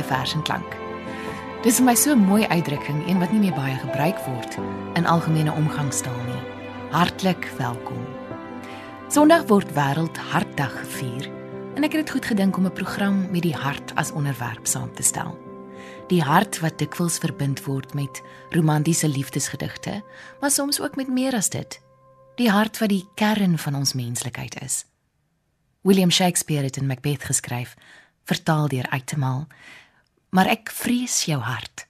by Vers en Klank. Dis vir my so 'n mooi uitdrukking, een wat nie meer baie gebruik word in algemene omgangstaal nie. Hartlik welkom. Sondag word Wêreld Hartdag gevier en ek het dit goed gedink om 'n program met die hart as onderwerp saam te stel. Die hart wat dikwels verbind word met romantiese liefdesgedigte, maar soms ook met meer as dit. Die hart wat die kern van ons menslikheid is. William Shakespeare het in Macbeth geskryf, vertaal deur Uitemaal. Maar ek vrees jou hart,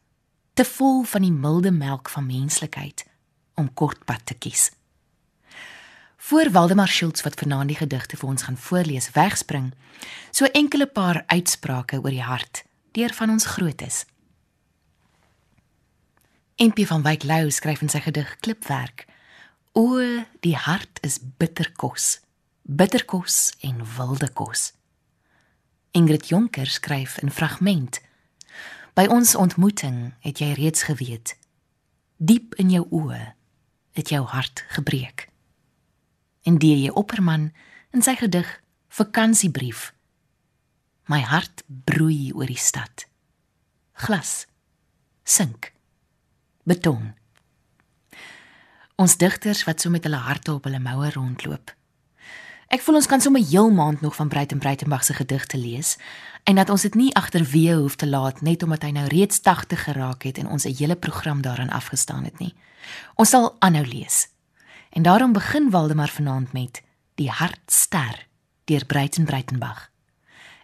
te vol van die milde melk van menslikheid om kortpad te kies. Voor Waldemar Schultz wat vanaand die gedigte vir ons gaan voorlees, wegspring, so enkele paar uitsprake oor die hart deur van ons grootes. MP van Wyk Lou skryf in sy gedig Klipwerk: O, die hart is bitter kos bitterkos en wilde kos. Ingrid Jonker skryf in fragment: By ons ontmoeting het jy reeds geweet, diep in jou oë het jou hart gebreek. En die jy opperman in sy gedig Vakansiebrief: My hart broei oor die stad. Glas sink beton. Ons digters wat so met hulle harte op hulle moue rondloop. Ek voel ons kan sommer heel maand nog van Breiten Breitenberg se gedigte lees en dat ons dit nie agterweë hoef te laat net omdat hy nou reeds 80 geraak het en ons 'n hele program daaraan afgestaan het nie. Ons sal aanhou lees. En daarom begin Waldemar vanaand met Die Hartster deur Breiten Breitenberg.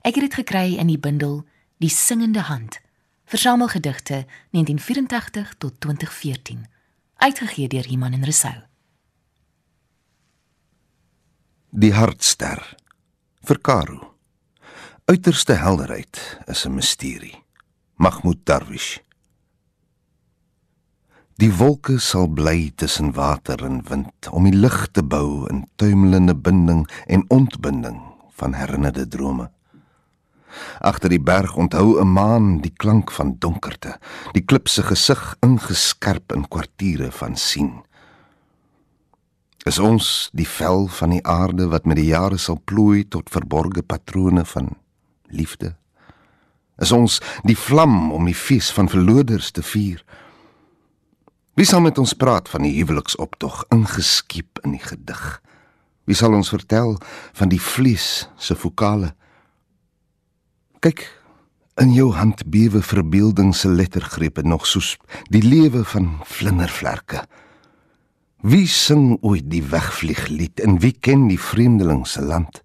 Ek het dit gekry in die bundel Die Singende Hand. Versamelgedigte 1984 tot 2014. Uitgegee deur Iman en Resou. Die hartster vir Karu. Uiterste helderheid is 'n misterie. Mahmoud Darwish. Die wolke sal bly tussen water en wind om die lig te bou in tuimelende binding en ontbinding van herinnerde drome. Agter die berg onthou 'n maan die klank van donkerte, die klip se gesig ingeskerp in kwartiere van sien. Is ons die vel van die aarde wat met die jare sal plooi tot verborgde patrone van liefde? Is ons die vlam om die fees van verloders te vier? Wie sal met ons praat van die huweliksoptog ingeskiep in die gedig? Wie sal ons vertel van die vlees se vokale? Kyk, in jou hand bewe verbeelding se lettergrepe nog soos die lewe van vlindervlerke. Wie sing ooit die wegvlieglied en wie ken die vreemdeling se land?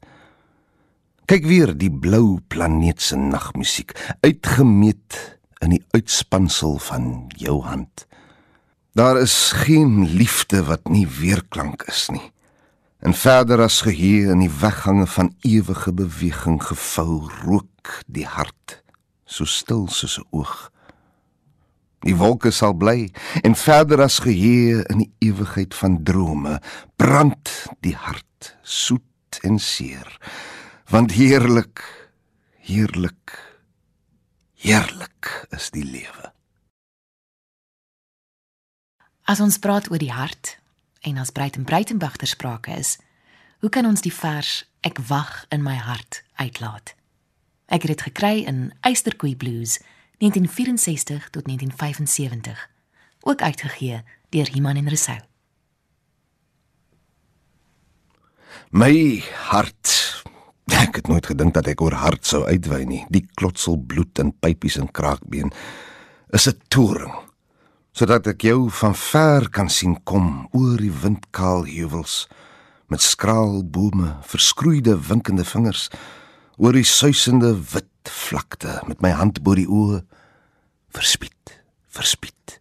Kyk weer die blou planeet se nagmusiek uitgemeet in die uitspansel van jou hand. Daar is geen liefde wat nie weerklank is nie. En verder as geheue in die weggange van ewige beweging gevou rook die hart so stil soos 'n oog. Die wolke sal bly en verder as geheue in die ewigheid van drome brand die hart soet en seer. Want heerlik heerlik heerlik is die lewe. As ons praat oor die hart en as Breiten Breitenberg ter sprake is hoe kan ons die vers ek wag in my hart uitlaat? Ek het dit gekry in Eysterkoei Blues 1964 tot 1975, ook uitgegee deur Iman en Resou. My hart. Ek het nooit gedink dat ek oor hart sou uitwy nie. Die klotsel bloed in pypies en kraakbeen is 'n toring sodat ek jou van ver kan sien kom oor die windkaal heuwels met skraal bome, verskroeide winkende vingers oor die suisende wit vlakte met my hand bo die oë verspied verspied.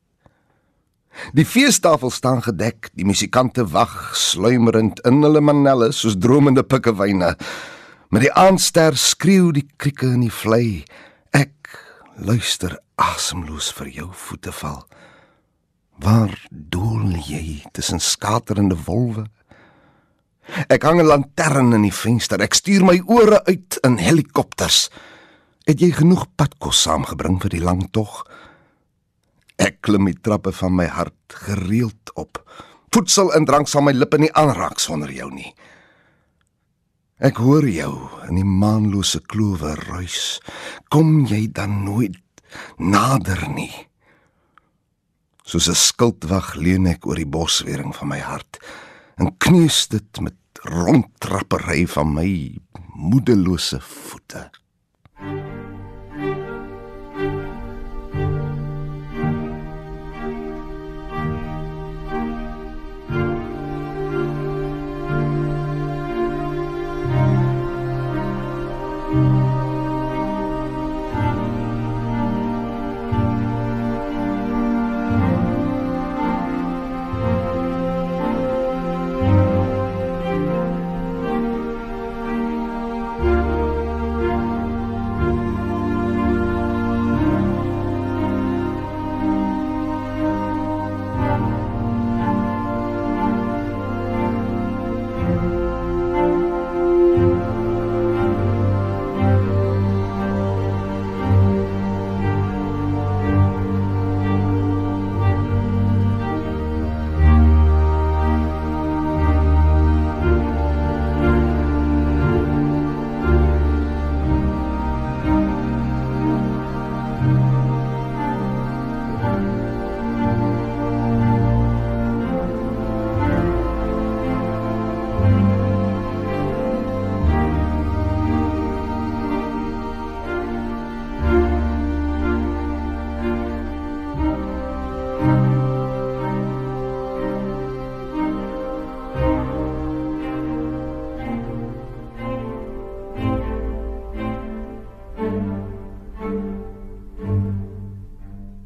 Die feestafel staan gedek die musikante wag sluimerend in hulle manelle soos dromende pikkewyne. Met die aandster skreeu die krieke in die vlei. Ek luister asemloos vir jou voete val. Waar doel jy tussen skaterende wolwe? Ek hang 'n lantern in die venster. Ek stuur my ore uit in helikopters. Het jy genoeg padkos saamgebring vir die lang tog? Ek klim die trappe van my hart gereeld op. Voedsel en drank sal my lippe nie aanraak sonder jou nie. Ek hoor jou in die maanlose klowe ruis. Kom jy dan nooit nader nie? Soos 'n skildwag leun ek oor die boswering van my hart en kneus dit met rondtrappery van my moedelose voete.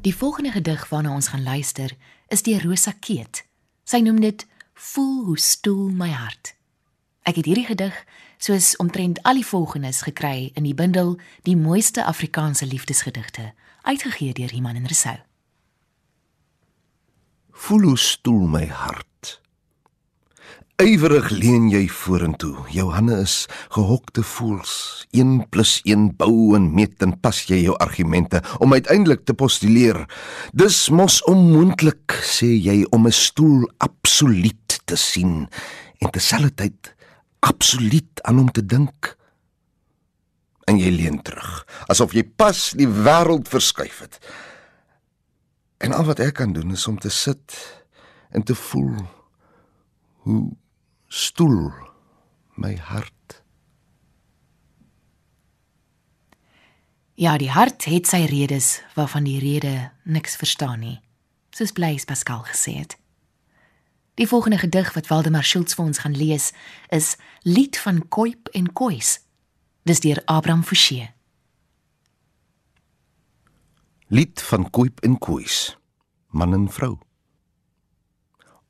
Die volgende gedig waarna ons gaan luister, is deur Rosa Keet. Sy noem dit Voel hoe stoel my hart. Ek het hierdie gedig, soos omtrent al die volgendes gekry in die bundel Die mooiste Afrikaanse liefdesgedigte, uitgegee deur Iman en Resou. Voel hoe stoel my hart. Ywerig leun jy vorentoe. Jou hande is gehokte voels. 1 + 1 bou en meet en pas jy jou argumente om uiteindelik te postuleer. Dis mos onmoontlik, sê jy om 'n stoel absoluut te sien en terselfdertyd absoluut aan hom te dink. En jy leun terug, asof jy pas die wêreld verskuif het. En al wat ek kan doen is om te sit en te voel hoe stoel my hart. Ja, die hart het sy redes waarvan die rede niks verstaan nie, soos Blaise Pascal gesê het. Die volgende gedig wat Waldemar Schultz vir ons gaan lees, is Lied van Koip en Kois. Dis deur Abraham Forsie. Lied van Koip en Kois. Man en vrou.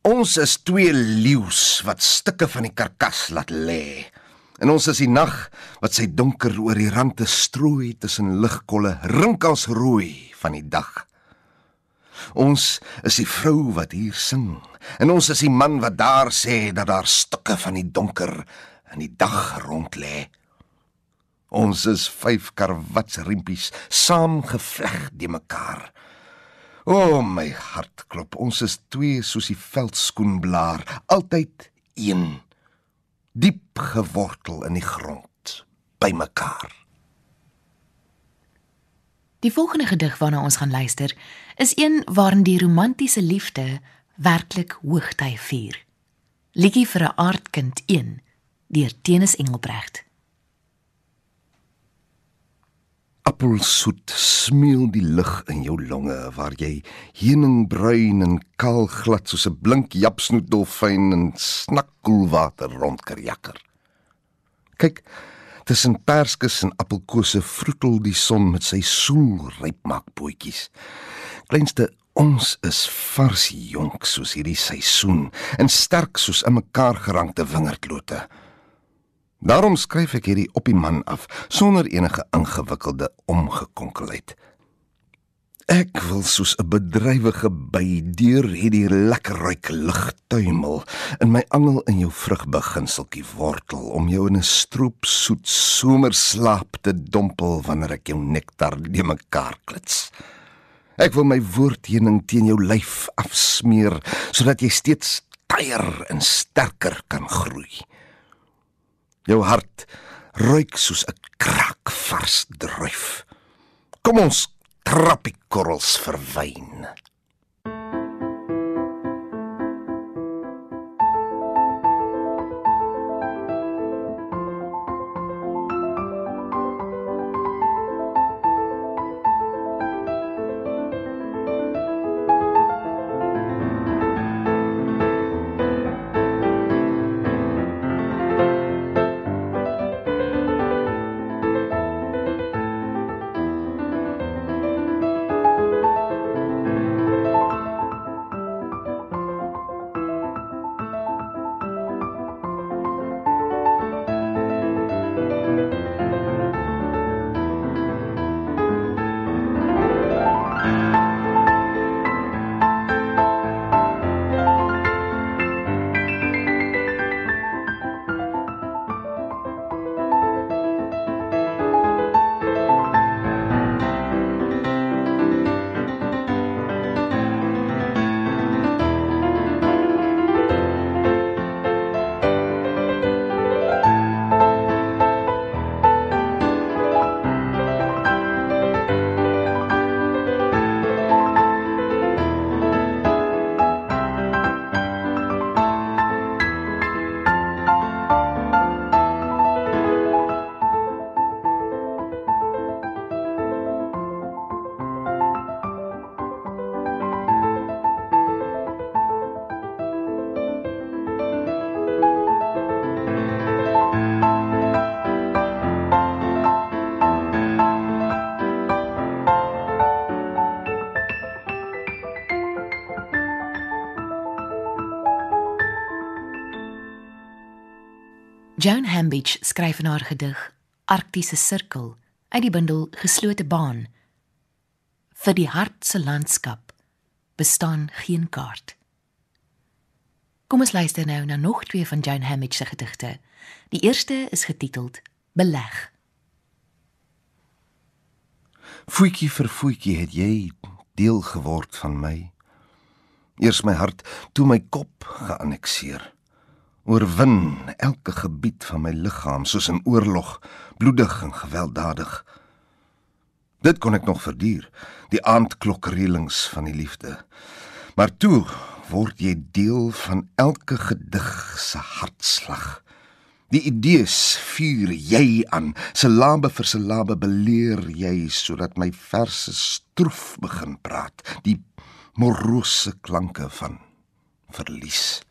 Ons is twee leeu's wat stukke van die karkas laat lê. En ons is die nag wat sy donker oor die rande strooi tussen ligkolle rinkels rooi van die dag. Ons is die vrou wat hier sing en ons is die man wat daar sê dat daar stukke van die donker in die dag rond lê. Ons is vyf karwatsriempies saamgevleg die mekaar. O oh, my hart klop, ons is twee soos die veldskoenblaar, altyd een. Diep gewortel in die grond, by mekaar. Die volgende gedig waarna ons gaan luister, is een waarin die romantiese liefde werklik hoogtyd vier. Liedjie vir 'n aardkind 1 deur Tenis Engelbrecht. Appelsoet smeel die lug in jou longe waar jy heuningbruin en kaal glad soos 'n blink japsnoet dolfyn in snakkoelwater rondkerjakker. Kyk, tussen perskes en appelkose vroetel die son met sy soelrypmaakbootjies. Kleinste ons is vars jonk soos hierdie seisoen en sterk soos 'n mekaar gerankte wingerdlote. Daarom skryf ek hierdie op die man af sonder enige ingewikkelde omgekonkelheid. Ek wil soos 'n bedrywige by deur hierdie lekker ryk lug tuimel in my angel in jou vrugbeginseltjie wortel om jou in 'n stroop soet somerslaap te dompel wanneer ek jou nektar die mekaar klits. Ek wil my woordheuning teen jou lyf afsmeer sodat jy steeds tyer en sterker kan groei. Jou hart ruik soos 'n krakvars druif. Kom ons trap die korrels verwyn. Joan Hambidge skryf in haar gedig Arktiese sirkel uit die bundel Geslote baan. Vir die hart se landskap bestaan geen kaart. Kom ons luister nou na nog twee van Joan Hambidge se gedigte. Die eerste is getiteld Beleg. Voetjie vir voetjie het jy deel geword van my. Eers my hart, toe my kop geannexeer oorwin elke gebied van my liggaam soos 'n oorlog, bloedig en gewelddadig. Dit kon ek nog verduur, die aandklokreëlings van die liefde. Maar toe word jy deel van elke gedig se hartslag. Die idees vuur jy aan, silabe vir silabe beleer jy sodat my verse stroef begin praat, die morose klanke van verlies.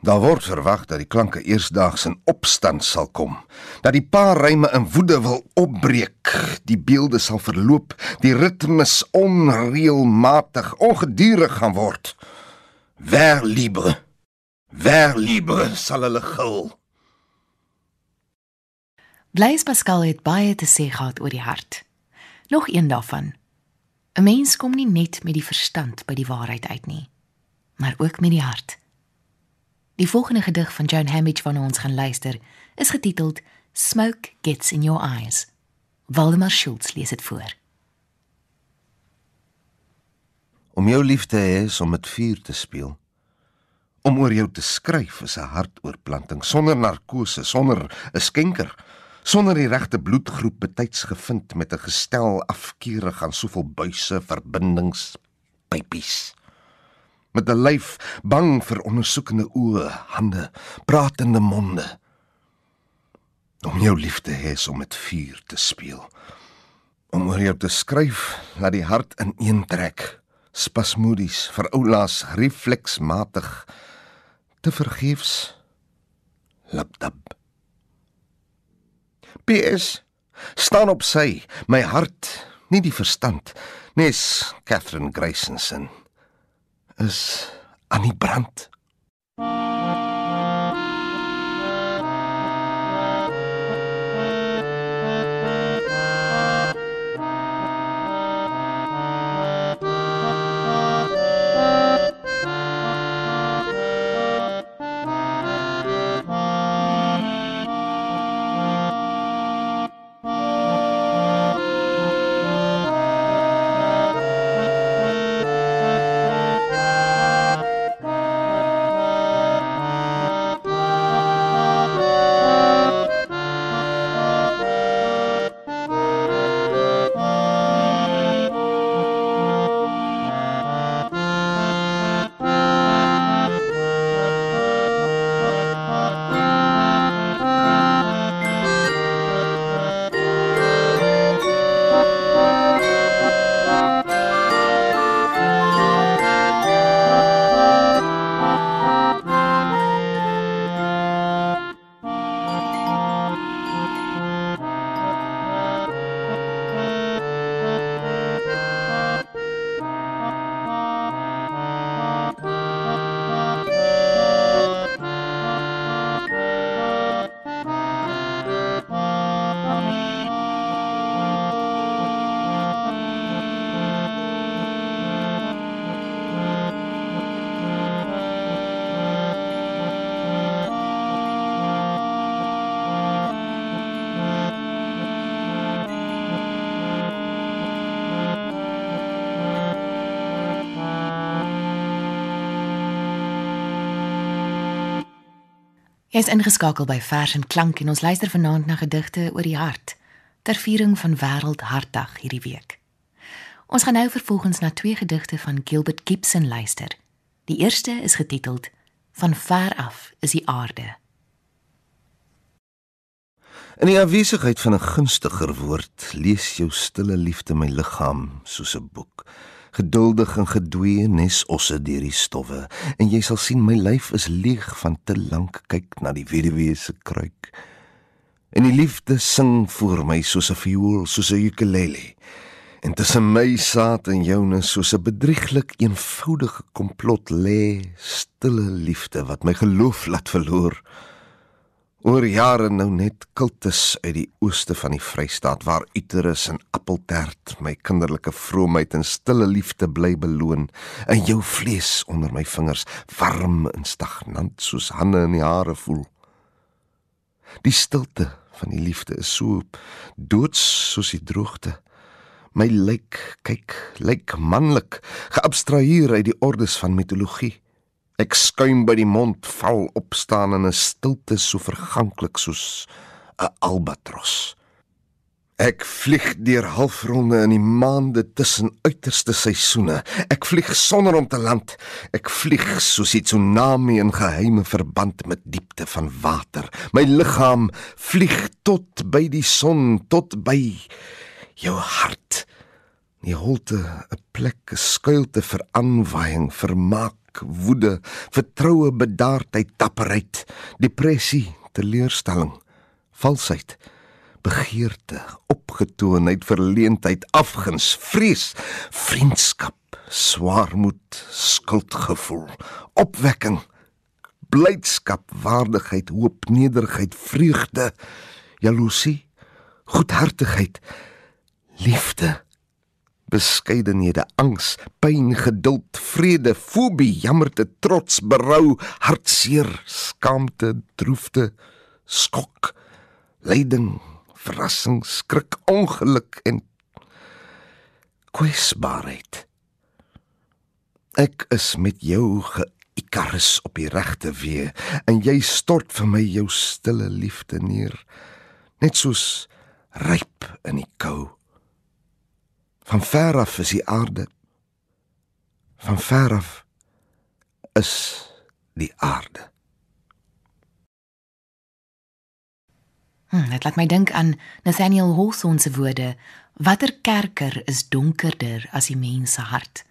Daar word verwag dat die klanke eersdaags in opstand sal kom, dat die paar ryme in woede wil opbreek, die beelde sal verloop, die ritmes onreëlmatig, ongedurig gaan word. Ver libre. Ver libre sal hulle gil. Blaise Pascal het baie te sê gehad oor die hart. Nog een daarvan. 'n Mens kom nie net met die verstand by die waarheid uit nie, maar ook met die hart. Die volgende gedig van Joan Hambidge waarna ons gaan luister, is getiteld Smoke Gets in Your Eyes. Waldemar Schultz lees dit voor. Om jou lief te hê is om met vuur te speel. Om oor jou te skryf is 'n hartoorplanting sonder narkose, sonder 'n skenker, sonder die regte bloedgroep betyds gevind met 'n gestel afkeurig aan soveel buise, verbindings, pypies met 'n lyf bang vir ondersoekende oë, hande, pratende monde. Om jou liefde hê om met vuur te speel. Om oor jou te skryf, laat die hart ineentrek, spasmodies, vir oulaas refleksmatig te vergeefs. Lapdab. PS staan op sy, my hart, nie die verstand, nes Catherine Graysonson is aan die brand. Jy is ingeskakel by Vers en Klank en ons luister vanaand na gedigte oor die hart ter viering van Wêreld Hartdag hierdie week. Ons gaan nou vervolgens na twee gedigte van Gilbert Gibson luister. Die eerste is getiteld Van ver af is die aarde. In die afwesigheid van 'n gunstiger woord lees jou stille liefde my liggaam soos 'n boek geduldig en gedwee nes osse deur die stowwe. En jy sal sien my lyf is leeg van te lank kyk na die weduwee se kruik. En die liefde sing voor my soos 'n viool soos 'n ukulele. En tussen my saad en joune soos 'n bedrieglik eenvoudige komplot lê stille liefde wat my geloof laat verloor oor jare nou net kultus uit die ooste van die Vrystaat waar uterus en appeltert my kinderlike vroomheid en stille liefde bly beloon en jou vlees onder my vingers warm en stagnant soos hande in die hare voel. Die stilte van die liefde is so doods soos die droogte. My lyk kyk lyk manlik geabstraheer uit die ordes van mitologie Ek skuim by die mond, val opstaan in 'n stilte so verganklik soos 'n albatros. Ek vlieg deur halfronde in die maande tussen uiterste seisoene. Ek vlieg sonder om te land. Ek vlieg soos 'n tsunami in geheime verband met diepte van water. My liggaam vlieg tot by die son, tot by jou hart. Die holte, 'n plek, 'n skuilte vir aanwaaiing, vermaak woede, vertroue, bedaardheid, dapperheid, depressie, teleurstelling, valsheid, begeerte, opgetoonheid, verleentheid, afguns, vrees, vriendskap, swaarmoed, skuldgevoel, opwekking, blydskap, waardigheid, hoop, nederigheid, vreugde, jaloesie, goedhartigheid, liefde beskeidenhede, angs, pyn, geduld, vrede, fobie, jammerte, trots, berou, hartseer, skaamte, droefte, skok, lyding, verrassing, skrik, ongeluk en kwesbaarheid. Ek is met jou geikarus op die regte weë en jy stort vir my jou stille liefde neer net soos ryp in die kou Van ver af is die aarde. Van ver af is die aarde. Hm, dit laat my dink aan Nathaniel Hawthorne se woorde: Watter kerker is donkerder as die mens se hart?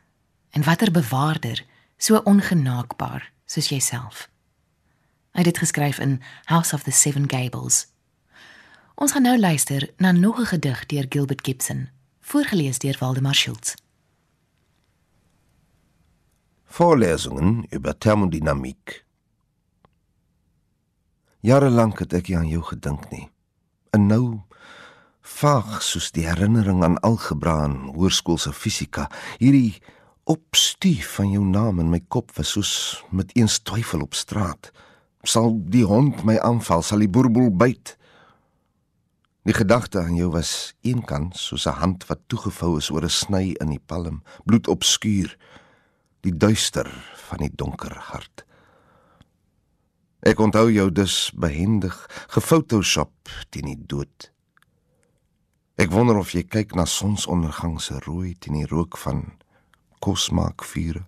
En watter bewaarder so ongenaakbaar soos jouself? Hy het dit geskryf in House of the Seven Gables. Ons gaan nou luister na nog 'n gedig deur Gilbert Gibson voorgeles deur Waldemar Schultz. Vorlesungen über Thermodynamik. Jahrelang het ek aan jou gedink nie. En nou vaag soos die herinnering aan algebra en hoërskoolse fisika, hierdie opstuif van jou naam in my kop was soos met eens twyfel op straat. Sal die hond my aanval, sal die boerboel byt? Die gedagte aan jou was eenkant soos 'n hand wat toegevou is oor 'n sny in die palm, bloed opskuur, die duister van die donker hart. Ek onthou jou dus behendig gefotoshop teen die dood. Ek wonder of jy kyk na sonsondergang se rooi teen die rook van kosmaakvure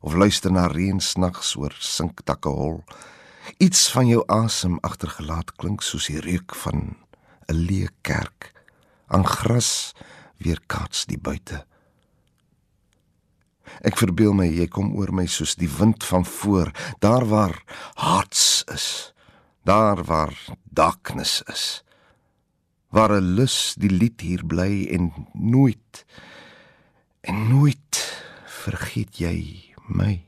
of luister na reën snags oor sinktakke hol. Iets van jou asem agtergelaat klink soos die reuk van 'n leë kerk aan gras weer kats die buite. Ek verbeel my jy kom oor my soos die wind van voor, daar waar harts is, daar waar darkness is. Waar 'n lus die lied hier bly en nooit en nooit vergeet jy my.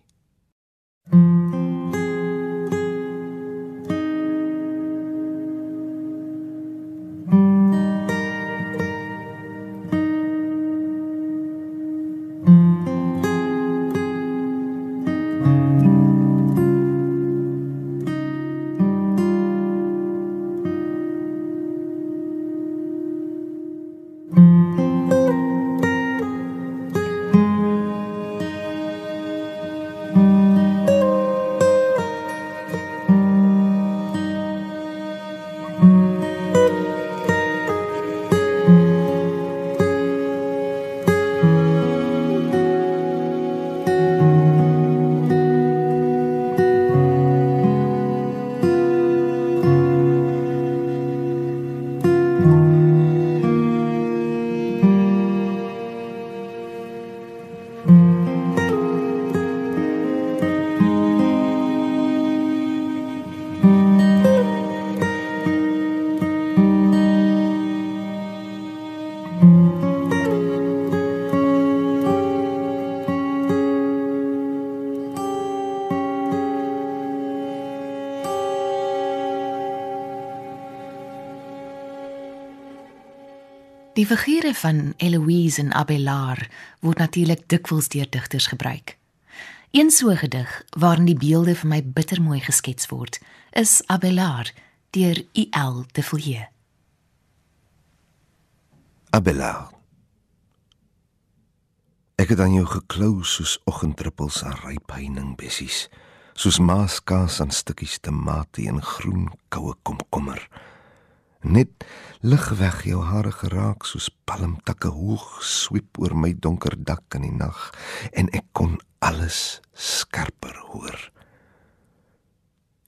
Mm Die figure van Eloise en Abelard word natuurlik dikwels deur digters gebruik. Een so gedig waarin die beelde vir my bittermooi geskets word, is Abelard deur I.L. de Villiers. Abelard. Ek het aan jou geklou soos oggenddruppels aan ryp heining bessies, soos maaskaas aan stukkies tamatie en groen koue komkommer net lig weg jou hare geraak soos palmtakke hoog sweep oor my donker dak in die nag en ek kon alles skerper hoor.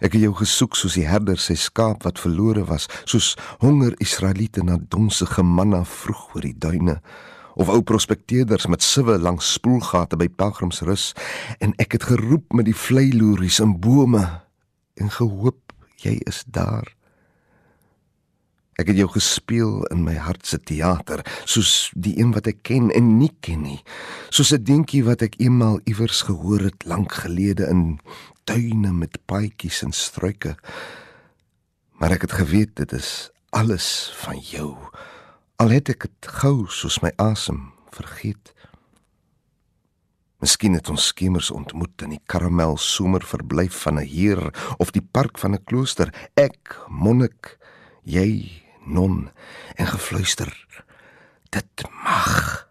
Ek het jou gesoek soos die herder sy skaap wat verlore was soos honger Israeliete na donsige manna vroeg oor die duine of ou prospekteerders met siwe langs spoelgate by pelgrimsrus en ek het geroep met die vleiloeries in bome en gehoop jy is daar Ek het jou gespeel in my hart se teater, soos die een wat ek ken en nie ken nie. Soos 'n dingetjie wat ek eenmal iewers gehoor het lank gelede in tuine met paadjies en struike. Maar ek het geweet dit is alles van jou. Al het ek dit gou soos my asem vergeet. Miskien het ons skemers ontmoet in die karamel somer verblyf van 'n heer of die park van 'n klooster. Ek, monnik, jy non en gefluister. Dit mag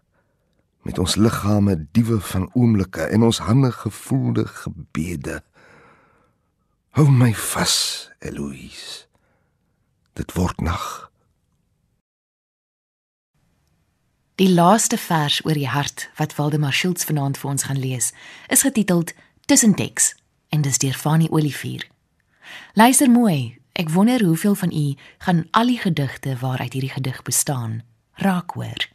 met ons liggame diewe van oomblikke en ons hande gevoelde gebede. Hou my vas Eloise. Dit word nag. Die laaste vers oor die hart wat Waldemar Schultz vanaand vir ons gaan lees, is getiteld Tussenteks en dis deur Fanny Olivier. Luister mooi Ek wonder hoeveel van u gaan al die gedigte waaruit hierdie gedig bestaan raak hoor.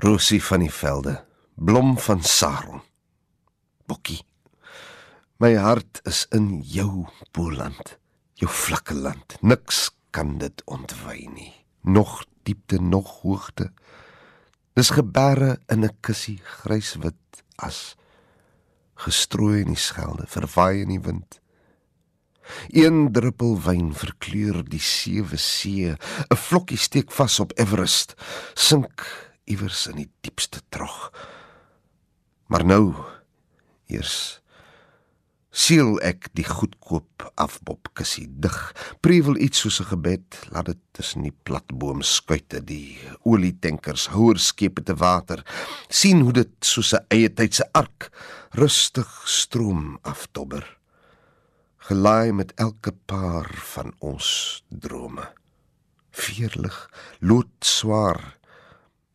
Rosie van die velde, blom van Saron. Bokkie. My hart is in jou Boland, jou vlakke land. Niks kan dit ontwy nie. Nog diepte, nog hoogte. Dis geberre in 'n kussie gryswit as gestrooi in die skelde, verwaai in die wind. Een druppel wyn verkleur die sewe see. 'n Vlokkie steek vas op Everest, sink iewers in die diepste trog. Maar nou eers siel ek die goedkoop afbop kussie dig. Prevel iets soos 'n gebed, laat dit tussen die platboom skuite die olietankers houer skepe te water. sien hoe dit soos 'n eie tydse ark rustig stroom afdobber gelaai met elke paar van ons drome. Vierlig, loodswaar,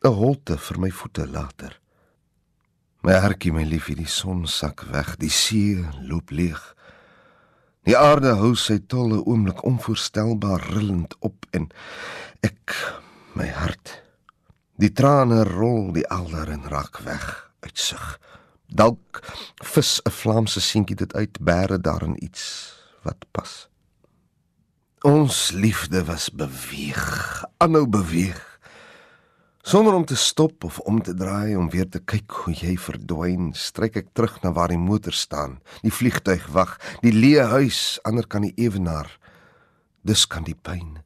'n holte vir my voete later. My hartjie, my liefie, die son sak weg, die see loop leeg. Die aarde hou sy tolle oomblik onvoorstelbaar rillend op en ek my hart die trane rol die alder en raak weg uitsig Dalk vis 'n Vlaamse seentjie dit uit bære daarin iets wat pas. Ons liefde was beweeg, aanhou beweeg. Sonder om te stop of om te draai om weer te kyk hoe jy verdwyn, stryk ek terug na waar die motor staan, die vliegtuig wag, die leë huis ander kan die ewenaar. Dis kan die pyn.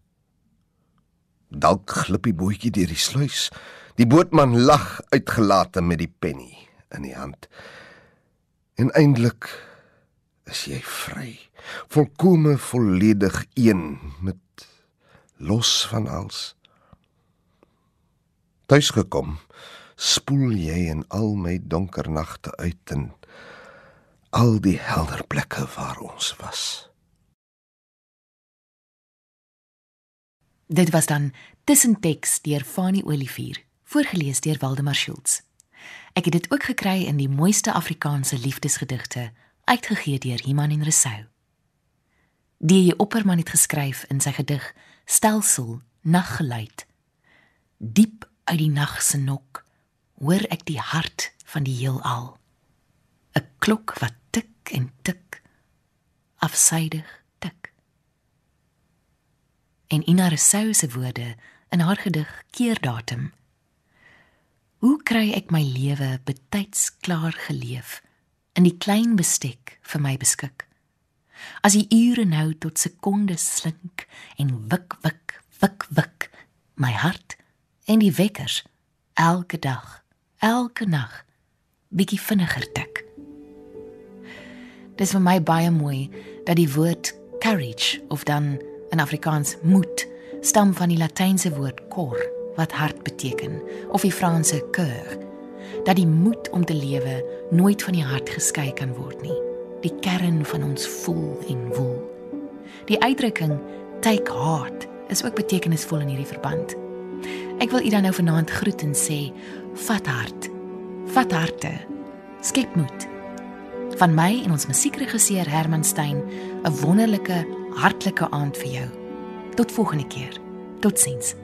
Dalk glip die bootjie deur die sluys. Die bootman lag uitgelate met die penny in die hand. En eindelik is jy vry, volkome volledig een met los van alles. Tuis gekom, spoel jy in al my donker nagte uit en al die helder plekke waar ons was. Dit was dan Tussenteks deur Fanny Olivier, voorgeles deur Waldemar Schultz. Ek het dit ook gekry in die mooiste Afrikaanse liefdesgedigte, uitgegee deur Iman en Resou. Die Opperman het geskryf in sy gedig Stelsel Naggeluid. Diep uit die nag se nok hoor ek die hart van die heelal. 'n Klok wat tik en tik afsydig tik. En Ina Resou se woorde in haar gedig Keerdatum Hoe kry ek my lewe betyds klaar geleef in die klein bestek vir my beskik? As die ure nou tot sekondes slink en wik wik wik wik my hart en die wekkers elke dag, elke nag bietjie vinniger tik. Dis vir my baie mooi dat die woord courage of dan in Afrikaans moed stam van die latynse woord cor wat hart beteken of die Franse cœur dat die moed om te lewe nooit van die hart geskei kan word nie. Die kern van ons voel en woel. Die uitdrukking take heart is ook betekenisvol in hierdie verband. Ek wil u dan nou vanaand groet en sê vat hart. Vat harte. Skep moed. Van my en ons musiekregisseur Herman Stein 'n wonderlike hartlike aand vir jou. Tot volgende keer. Totsiens